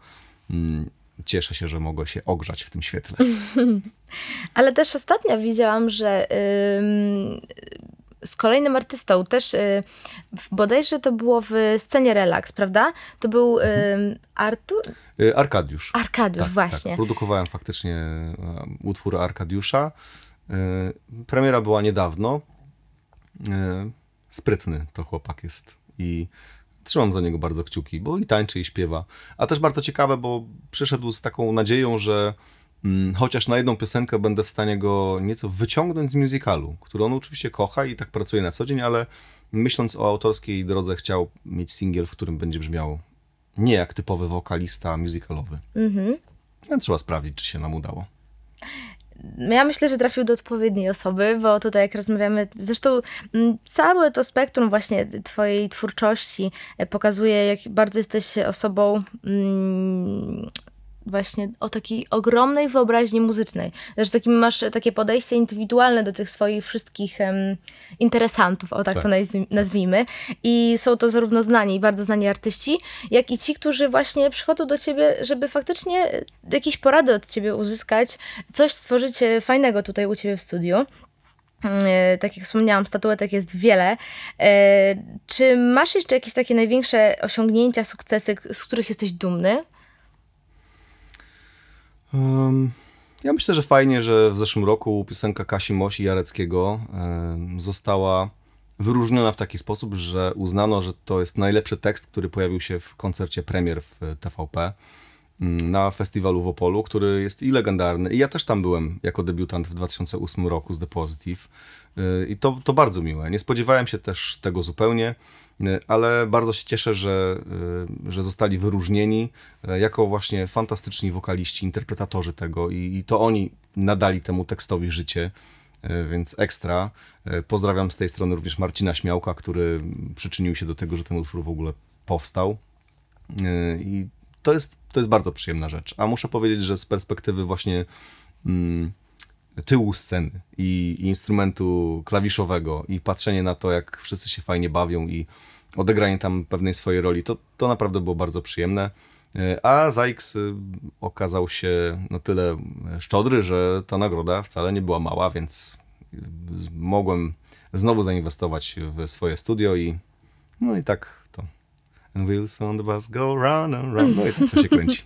Mm, cieszę się, że mogę się ogrzać w tym świetle. Ale też ostatnio widziałam, że z kolejnym artystą, też y, bodajże to było w scenie Relax, prawda? To był y, Artur? Y, Arkadiusz. Arkadiusz, tak, właśnie. Tak. Produkowałem faktycznie utwór Arkadiusza. Premiera była niedawno. Sprytny to chłopak jest i trzymam za niego bardzo kciuki, bo i tańczy i śpiewa. A też bardzo ciekawe, bo przyszedł z taką nadzieją, że chociaż na jedną piosenkę będę w stanie go nieco wyciągnąć z musicalu, który on oczywiście kocha i tak pracuje na co dzień, ale myśląc o autorskiej drodze chciał mieć singiel, w którym będzie brzmiał nie jak typowy wokalista musicalowy. Mhm. No, trzeba sprawdzić, czy się nam udało. Ja myślę, że trafił do odpowiedniej osoby, bo tutaj jak rozmawiamy, zresztą mm, całe to spektrum właśnie twojej twórczości e, pokazuje, jak bardzo jesteś osobą mm, właśnie o takiej ogromnej wyobraźni muzycznej. Znaczy takim masz takie podejście indywidualne do tych swoich wszystkich um, interesantów, o tak, tak, to nazwijmy. I są to zarówno znani, bardzo znani artyści, jak i ci, którzy właśnie przychodzą do ciebie, żeby faktycznie jakieś porady od ciebie uzyskać, coś stworzyć e, fajnego tutaj u ciebie w studiu. E, tak jak wspomniałam, statuetek jest wiele. E, czy masz jeszcze jakieś takie największe osiągnięcia, sukcesy, z których jesteś dumny? Um, ja myślę, że fajnie, że w zeszłym roku piosenka Kasi Mosi Jareckiego um, została wyróżniona w taki sposób, że uznano, że to jest najlepszy tekst, który pojawił się w koncercie premier w TVP na festiwalu w Opolu, który jest i legendarny. I ja też tam byłem jako debiutant w 2008 roku z The Positive. Y, I to, to bardzo miłe. Nie spodziewałem się też tego zupełnie, ale bardzo się cieszę, że, y, że zostali wyróżnieni jako właśnie fantastyczni wokaliści, interpretatorzy tego i, i to oni nadali temu tekstowi życie więc ekstra. Pozdrawiam z tej strony również Marcina Śmiałka, który przyczynił się do tego, że ten utwór w ogóle powstał. I to jest, to jest bardzo przyjemna rzecz. A muszę powiedzieć, że z perspektywy właśnie mm, tyłu sceny i, i, instrumentu klawiszowego i patrzenie na to, jak wszyscy się fajnie bawią i odegranie tam pewnej swojej roli, to, to naprawdę było bardzo przyjemne. E, a Zajks y, okazał się na tyle szczodry, że ta nagroda wcale nie była mała, więc y, mogłem znowu zainwestować w swoje studio i no i tak And wheels on the bus go round and round. No i tak to się kręci.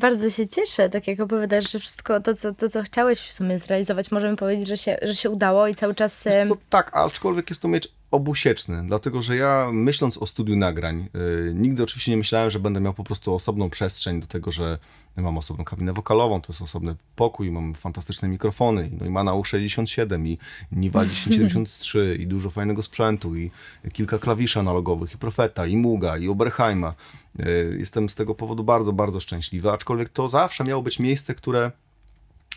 Bardzo się cieszę, tak jak opowiadasz, że wszystko to co, to, co chciałeś w sumie zrealizować, możemy powiedzieć, że się, że się udało i cały czas... Co, tak, aczkolwiek jest to miecz obusieczny, dlatego że ja myśląc o studiu nagrań, yy, nigdy oczywiście nie myślałem, że będę miał po prostu osobną przestrzeń do tego, że mam osobną kabinę wokalową, to jest osobny pokój, mam fantastyczne mikrofony, no i ma na U67 i Niwa 1073 i dużo fajnego sprzętu i kilka klawiszy analogowych i Profeta i Muga i Oberheima. Yy, jestem z tego powodu bardzo, bardzo szczęśliwy, aczkolwiek to zawsze miało być miejsce, które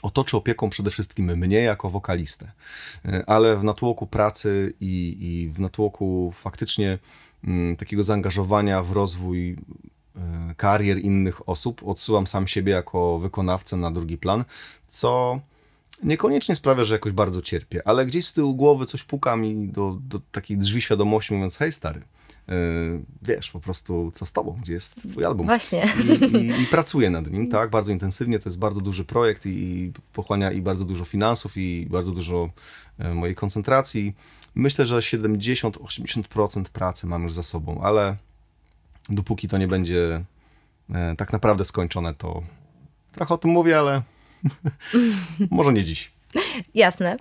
otoczy opieką przede wszystkim mnie jako wokalistę. E, ale w natłoku pracy i, i w natłoku faktycznie m, mm, takiego zaangażowania w rozwój e, karier innych osób odsyłam sam siebie jako wykonawcę na drugi plan, co niekoniecznie sprawia, że jakoś bardzo cierpię, ale gdzieś z tyłu głowy coś puka mi do, do takiej drzwi świadomości, mówiąc: hej, stary, wiesz, po prostu co z tobą, gdzie jest twój album. Właśnie. I, i, i pracuję nad nim, tak, bardzo intensywnie, to jest bardzo duży projekt i pochłania i bardzo dużo finansów i bardzo dużo mojej koncentracji. Myślę, że 70-80% pracy mam już za sobą, ale dopóki to nie będzie tak naprawdę skończone, to trochę o tym mówię, ale może nie dziś. Jasne.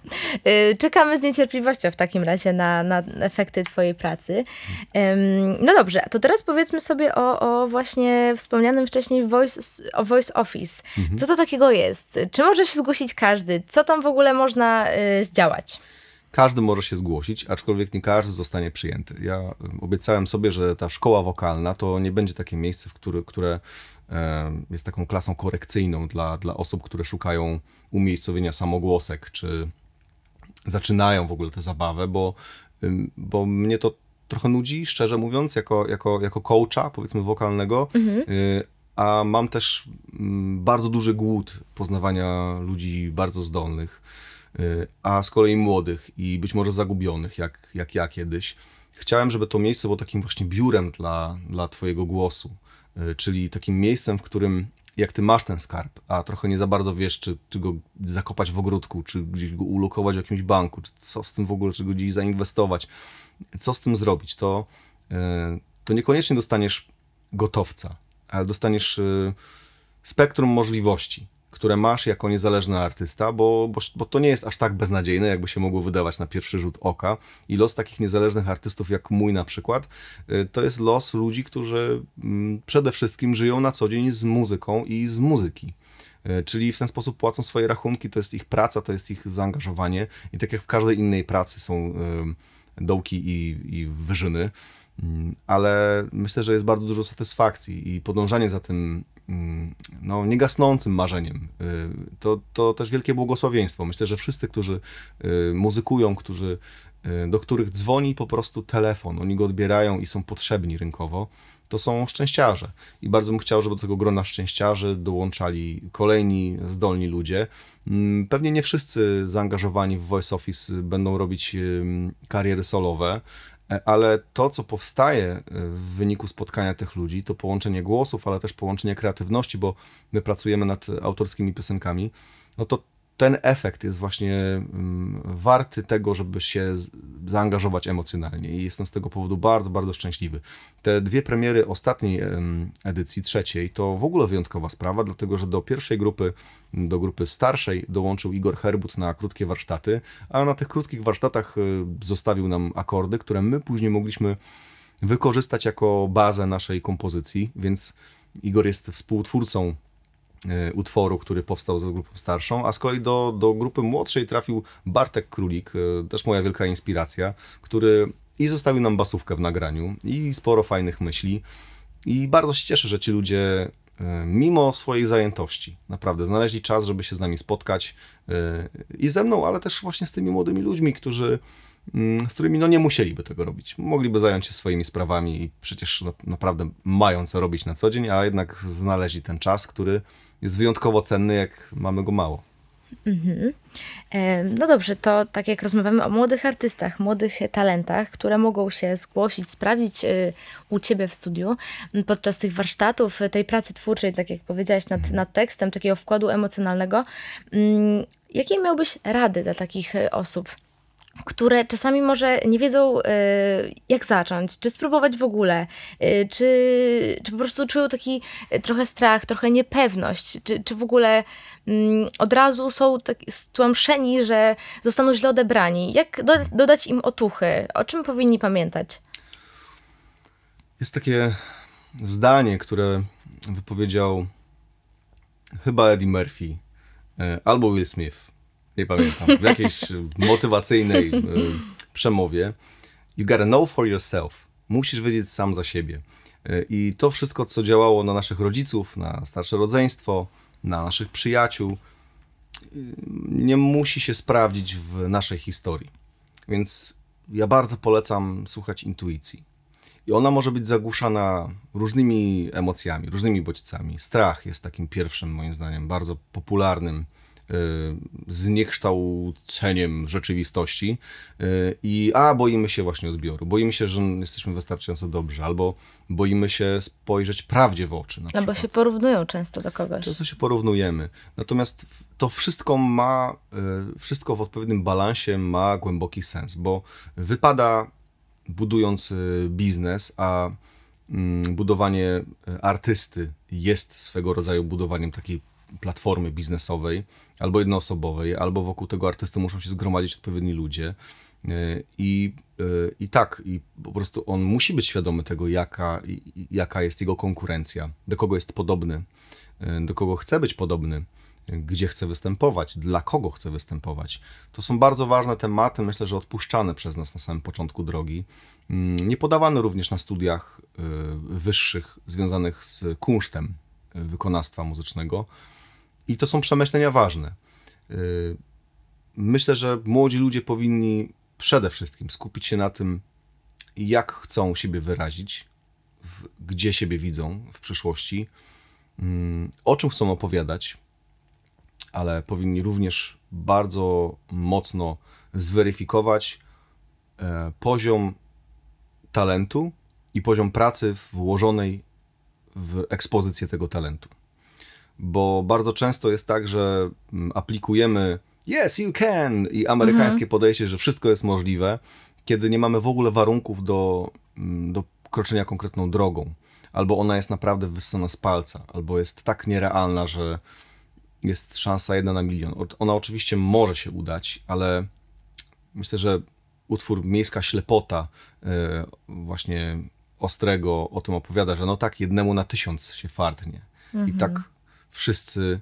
Y, czekamy z niecierpliwością w takim razie na, na efekty Twojej pracy. No dobrze, to teraz powiedzmy sobie o, o właśnie wspomnianym wcześniej voice, o voice Office. Mhm. Co to takiego jest? Czy może się zgłosić każdy? Co tam w ogóle można y, zdziałać? Każdy może się zgłosić, aczkolwiek nie każdy zostanie przyjęty. Ja obiecałem sobie, że ta szkoła wokalna to nie będzie takie miejsce, w który, które jest taką klasą korekcyjną dla, dla osób, które szukają umiejscowienia samogłosek, czy zaczynają w ogóle tę zabawę, bo, bo mnie to trochę nudzi, szczerze mówiąc, jako, jako, jako coacha, powiedzmy, wokalnego. Mhm. Y, a mam też bardzo duży głód poznawania ludzi bardzo zdolnych, a z kolei młodych i być może zagubionych, jak, jak ja kiedyś. Chciałem, żeby to miejsce było takim właśnie biurem dla, dla Twojego głosu E, czyli takim miejscem, w którym jak ty masz ten skarb, a trochę nie za bardzo wiesz, czy, czy go zakopać w ogródku, czy gdzieś go ulokować w jakimś banku, czy co z tym w ogóle, czy go gdzieś zainwestować, co z tym zrobić, to, e, to niekoniecznie dostaniesz gotowca, ale dostaniesz spektrum możliwości które masz jako niezależny artysta, bo, bo, bo to nie jest aż tak beznadziejne, jakby się mogło wydawać na pierwszy rzut oka. I los takich niezależnych artystów, jak mój na przykład, y, to jest los ludzi, którzy mm, przede wszystkim żyją na co dzień z muzyką i z muzyki y, czyli w ten sposób płacą swoje rachunki, to jest ich praca, to jest ich zaangażowanie i tak jak w każdej innej pracy są y, dołki i, i wyżyny, ale myślę, że jest bardzo dużo satysfakcji i podążanie za tym Mm, no, niegasnącym marzeniem. Y, to, to też wielkie błogosławieństwo. Myślę, że wszyscy, którzy y, muzykują, którzy, y, do których dzwoni po prostu telefon, oni go odbierają i są potrzebni rynkowo, to są szczęściarze. I bardzo bym chciał, żeby do tego grona szczęściarzy dołączali kolejni zdolni ludzie. Mm, pewnie nie wszyscy zaangażowani w Voice Office będą robić kariery solowe, ale to, co powstaje e, w wyniku spotkania tych ludzi, to połączenie głosów, ale też połączenie kreatywności, bo my pracujemy nad autorskimi piosenkami, no to ten efekt jest właśnie mm, warty tego, żeby się zaangażować emocjonalnie i jestem z tego powodu bardzo, bardzo szczęśliwy. Te dwie premiery ostatniej edycji, trzeciej, to w ogóle wyjątkowa sprawa, dlatego że do pierwszej grupy, do grupy starszej dołączył Igor Herbut na krótkie warsztaty, a na tych krótkich warsztatach y, zostawił nam akordy, które my później mogliśmy wykorzystać jako bazę naszej kompozycji, więc Igor jest współtwórcą utworu, który powstał ze grupą starszą, a z kolei do, do grupy młodszej trafił Bartek Królik, e, też moja wielka inspiracja, który i zostawił nam basówkę w nagraniu i sporo fajnych myśli. I bardzo się cieszę, że ci ludzie e, mimo swojej zajętości naprawdę znaleźli czas, żeby się z nami spotkać i ze mną, ale też właśnie z tymi młodymi ludźmi, którzy z którymi no nie musieliby tego robić. Mogliby zająć się swoimi sprawami i przecież no, naprawdę mają co robić na co dzień, a jednak znaleźli ten czas, który jest wyjątkowo cenny, jak mamy go mało. Mhm. No dobrze, to tak jak rozmawiamy o młodych artystach, młodych talentach, które mogą się zgłosić, sprawdzić y, u Ciebie w studiu podczas tych warsztatów, tej pracy twórczej, tak jak powiedziałaś, nad, mhm. nad tekstem, takiego wkładu emocjonalnego. Mm, jakie miałbyś rady dla takich osób? Które czasami może nie wiedzą, y, jak zacząć, czy spróbować w ogóle, y, czy, czy po prostu czują taki trochę strach, trochę niepewność, czy, czy w ogóle mm, od razu są tak stłamszeni, że zostaną źle odebrani. Jak do, dodać im otuchy? O czym powinni pamiętać? Jest takie zdanie, które wypowiedział chyba Eddie Murphy albo Will Smith nie pamiętam, w jakiejś motywacyjnej e, przemowie. You gotta know for yourself. Musisz wiedzieć sam za siebie. E, I to wszystko, co działało na naszych rodziców, na starsze rodzeństwo, na naszych przyjaciół, e, nie musi się sprawdzić w naszej historii. Więc ja bardzo polecam słuchać intuicji. I ona może być zagłuszana różnymi emocjami, różnymi bodźcami. Strach jest takim pierwszym, moim zdaniem, bardzo popularnym zniekształceniem rzeczywistości i a, boimy się właśnie odbioru, boimy się, że jesteśmy wystarczająco dobrzy, albo boimy się spojrzeć prawdzie w oczy. Albo się porównują często do kogoś. Często się porównujemy. Natomiast to wszystko ma, wszystko w odpowiednim balansie ma głęboki sens, bo wypada budując biznes, a mm, budowanie artysty jest swego rodzaju budowaniem takiej platformy biznesowej, albo jednoosobowej, albo wokół tego artysty muszą się zgromadzić odpowiedni ludzie. E, I, e, I tak, i po prostu on musi być świadomy tego, jaka, jaka jest jego konkurencja, do kogo jest podobny, e, do kogo chce być podobny, gdzie chce występować, dla kogo chce występować. To są bardzo ważne tematy, myślę, że odpuszczane przez nas na samym początku drogi. Mm, nie podawane również na studiach wyższych związanych z kunsztem wykonawstwa muzycznego. I to są przemyślenia ważne. Y, myślę, że młodzi ludzie powinni przede wszystkim skupić się na tym, jak chcą siebie wyrazić, gdzie siebie widzą w przyszłości, mm, o czym chcą opowiadać, ale powinni również bardzo mocno zweryfikować e, poziom talentu i poziom pracy włożonej w ekspozycję tego talentu bo bardzo często jest tak, że mm, aplikujemy yes, you can i amerykańskie mhm. podejście, że wszystko jest możliwe, kiedy nie mamy w ogóle warunków do, mm, do kroczenia konkretną drogą. Albo ona jest naprawdę wyssana z palca, albo jest tak nierealna, że jest szansa jedna na milion. Ona oczywiście może się udać, ale myślę, że utwór Miejska Ślepota e, właśnie Ostrego o tym opowiada, że no tak, jednemu na tysiąc się fartnie. Mhm. I tak wszyscy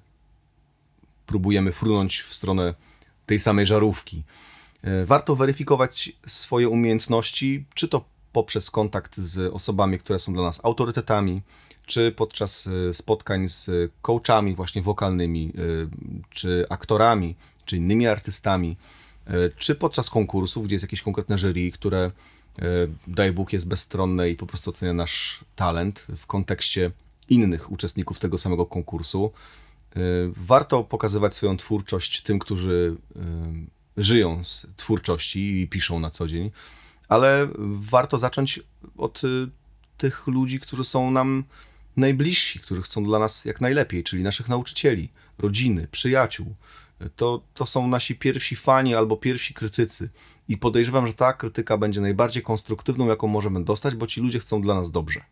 próbujemy frunąć w stronę tej samej żarówki. E, warto weryfikować swoje umiejętności, czy to poprzez kontakt z osobami, które są dla nas autorytetami, czy podczas e, spotkań z coachami właśnie wokalnymi, e, czy aktorami, czy innymi artystami, czy podczas konkursów, gdzie jest jakieś konkretne jury, które daj Bóg jest bezstronne i po prostu ocenia nasz talent w kontekście innych uczestników tego samego konkursu. Y, warto pokazywać swoją twórczość tym, którzy y, żyją z twórczości i piszą na co dzień, ale warto zacząć od y, tych ludzi, którzy są nam najbliżsi, którzy chcą dla nas jak najlepiej, czyli naszych nauczycieli, rodziny, przyjaciół. To, to są nasi pierwsi fani albo pierwsi krytycy. I podejrzewam, że ta krytyka będzie najbardziej konstruktywną, jaką możemy dostać, bo ci ludzie chcą dla nas dobrze.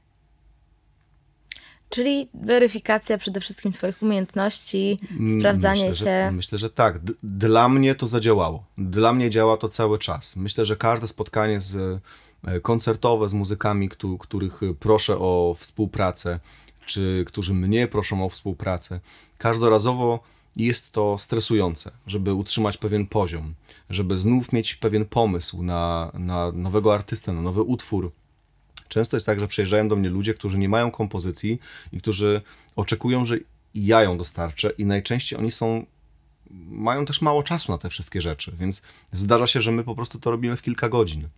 Czyli weryfikacja przede wszystkim Twoich umiejętności, sprawdzanie myślę, się. Że, myślę, że tak. D dla mnie to zadziałało. Dla mnie działa to cały czas. Myślę, że każde spotkanie z, e, koncertowe z muzykami, których proszę o współpracę, czy którzy mnie proszą o współpracę, każdorazowo jest to stresujące, żeby utrzymać pewien poziom, żeby znów mieć pewien pomysł na, na nowego artystę, na nowy utwór Często jest tak, że przyjeżdżają do mnie ludzie, którzy nie mają kompozycji i którzy oczekują, że ja ją dostarczę i najczęściej oni są mają też mało czasu na te wszystkie rzeczy, więc zdarza się, że my po prostu to robimy w kilka godzin.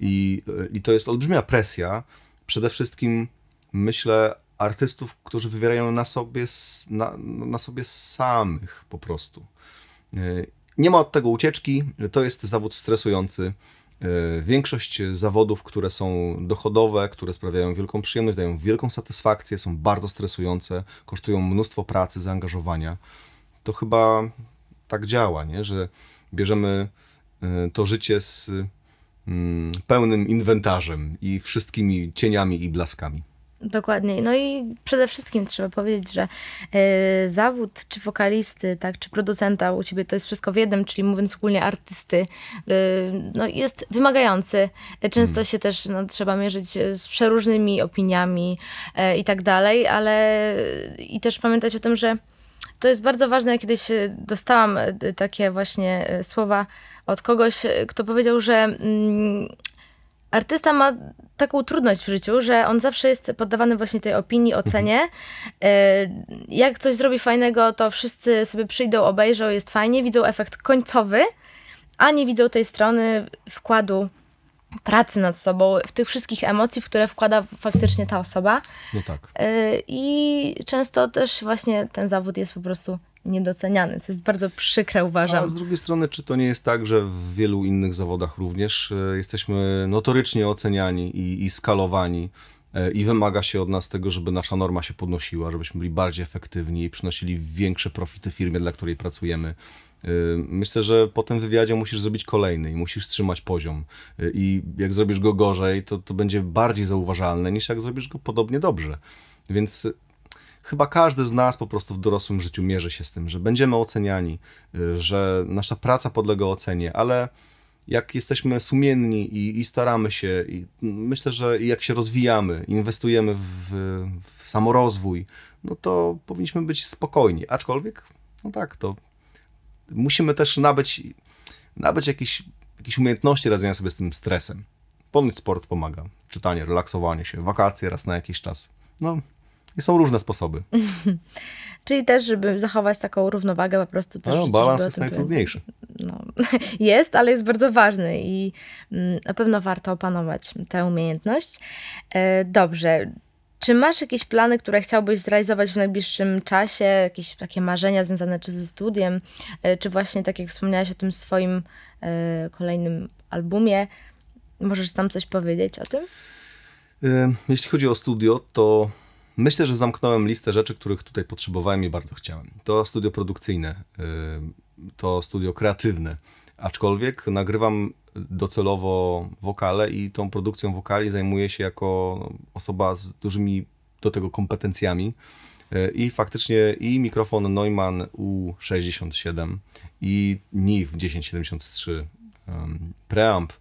I, i to jest olbrzymia presja. Przede wszystkim myślę artystów, którzy wywierają na sobie, na, na sobie samych po prostu. Nie ma od tego ucieczki, to jest zawód stresujący. E, większość zawodów, które są dochodowe, które sprawiają wielką przyjemność, dają wielką satysfakcję, są bardzo stresujące, kosztują mnóstwo pracy, zaangażowania, to chyba tak działa, nie? że bierzemy e, to życie z mm, pełnym inwentarzem i wszystkimi cieniami i blaskami. Dokładnie. No i przede wszystkim trzeba powiedzieć, że y, zawód czy wokalisty, tak, czy producenta u ciebie to jest wszystko w jednym, czyli mówiąc ogólnie artysty, y, no jest wymagający. Często hmm. się też no, trzeba mierzyć z przeróżnymi opiniami y, i tak dalej, ale i też pamiętać o tym, że to jest bardzo ważne. Ja kiedyś dostałam takie właśnie słowa od kogoś, kto powiedział, że mm, artysta ma taką trudność w życiu, że on zawsze jest poddawany właśnie tej opinii, ocenie. Mhm. Jak coś zrobi fajnego, to wszyscy sobie przyjdą, obejrzą, jest fajnie, widzą efekt końcowy, a nie widzą tej strony wkładu pracy nad sobą, w tych wszystkich emocji, w które wkłada faktycznie ta osoba. No tak. E, I często też właśnie ten zawód jest po prostu niedoceniany, co jest bardzo przykre, uważam. A z drugiej strony, czy to nie jest tak, że w wielu innych zawodach również e, jesteśmy notorycznie oceniani i, i skalowani e, i wymaga się od nas tego, żeby nasza norma się podnosiła, żebyśmy byli bardziej efektywni i przynosili większe profity firmie, dla której pracujemy. E, myślę, że po tym wywiadzie musisz zrobić kolejny i musisz trzymać poziom. I jak zrobisz go gorzej, to, to będzie bardziej zauważalne niż jak zrobisz go podobnie dobrze. Więc chyba każdy z nas po prostu w dorosłym życiu mierzy się z tym, że będziemy oceniani, y, że nasza praca podlega ocenie, ale jak jesteśmy sumienni i, i staramy się, i myślę, że jak się rozwijamy, inwestujemy w, w samorozwój, no to powinniśmy być spokojni. Aczkolwiek, no tak, to musimy też nabyć, nabyć jakieś, jakieś umiejętności radzenia sobie z tym stresem. Ponoć sport pomaga. Czytanie, relaksowanie się, wakacje raz na jakiś czas. No, i są różne sposoby. Czyli też, żeby zachować taką równowagę, po prostu też. No, balans jest najtrudniejszy. No, jest, ale jest bardzo ważny i mm, na pewno warto opanować tę umiejętność. E, dobrze. Czy masz jakieś plany, które chciałbyś zrealizować w najbliższym czasie? Jakieś takie marzenia związane czy ze studiem, e, czy właśnie tak jak wspomniałaś o tym swoim e, kolejnym albumie? Możesz tam coś powiedzieć o tym? Jeśli chodzi o studio, to Myślę, że zamknąłem listę rzeczy, których tutaj potrzebowałem i bardzo chciałem. To studio produkcyjne, y, to studio kreatywne, aczkolwiek nagrywam docelowo wokale i tą produkcją wokali zajmuję się jako osoba z dużymi do tego kompetencjami. Y, I faktycznie i mikrofon Neumann U67 i NIF 1073 preamp,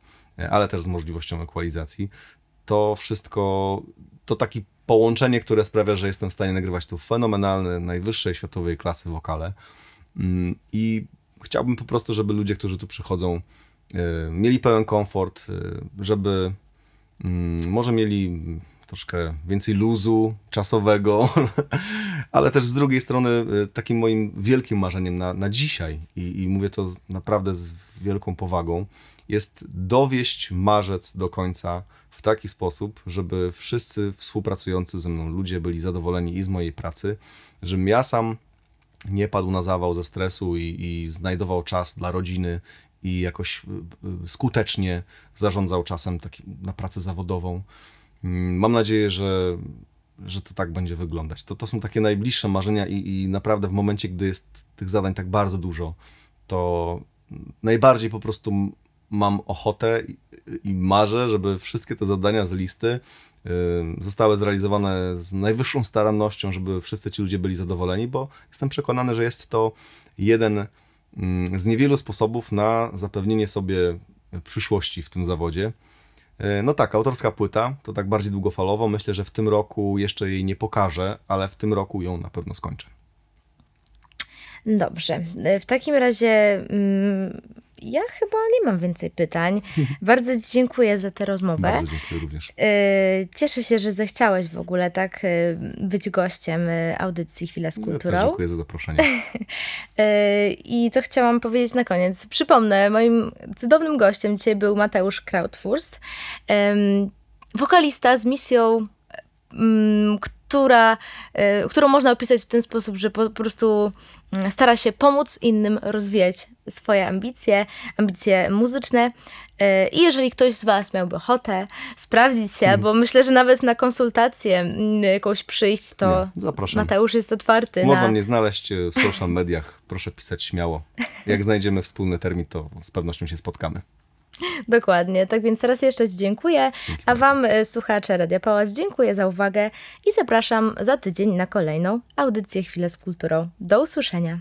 ale też z możliwością ekwalizacji. To wszystko to taki połączenie, które sprawia, że jestem w stanie nagrywać tu fenomenalne, najwyższej światowej klasy wokale. Mm, I chciałbym po prostu, żeby ludzie, którzy tu przychodzą, e, mieli pełen komfort, e, żeby mm, może mieli troszkę więcej luzu czasowego, ale też z drugiej strony e, takim moim wielkim marzeniem na, na dzisiaj, i, i mówię to naprawdę z wielką powagą, jest dowieść marzec do końca w taki sposób, żeby wszyscy współpracujący ze mną ludzie byli zadowoleni i z mojej pracy, żebym ja sam nie padł na zawał ze stresu i, i znajdował czas dla rodziny i jakoś y, y, skutecznie zarządzał czasem taki na pracę zawodową. Mm, mam nadzieję, że, że to tak będzie wyglądać. To, to są takie najbliższe marzenia i, i naprawdę w momencie, gdy jest tych zadań tak bardzo dużo, to najbardziej po prostu mam ochotę i marzę, żeby wszystkie te zadania z listy y, zostały zrealizowane z najwyższą starannością, żeby wszyscy ci ludzie byli zadowoleni, bo jestem przekonany, że jest to jeden mm, z niewielu sposobów na zapewnienie sobie przyszłości w tym zawodzie. Y, no tak, autorska płyta to tak bardziej długofalowo. Myślę, że w tym roku jeszcze jej nie pokażę, ale w tym roku ją na pewno skończę. Dobrze. W takim razie mm, ja chyba nie mam więcej pytań. Bardzo Ci dziękuję za tę rozmowę. Bardzo dziękuję również. E, cieszę się, że zechciałeś w ogóle tak e, być gościem e, audycji Chwila z kulturą. Ja dziękuję za zaproszenie. I co chciałam powiedzieć na koniec. Przypomnę, moim cudownym gościem dzisiaj był Mateusz Krautfurst, wokalista z misją mm, która, y, którą można opisać w ten sposób, że po, prostu mm, stara się pomóc innym rozwijać swoje ambicje, ambicje muzyczne. Y, I jeżeli ktoś z Was miałby ochotę sprawdzić się, hmm. bo myślę, że nawet na konsultację mm, jakąś przyjść, to Mateusz jest otwarty. Można na... mnie znaleźć w social mediach. Proszę pisać śmiało. Jak znajdziemy wspólny termin, to z pewnością się spotkamy. Dokładnie. Tak więc raz jeszcze dziękuję. Dzięki a bardzo. Wam, e, słuchacze Radia Pałac, dziękuję za uwagę i zapraszam za tydzień na kolejną audycję Chwilę z Kulturą. Do usłyszenia.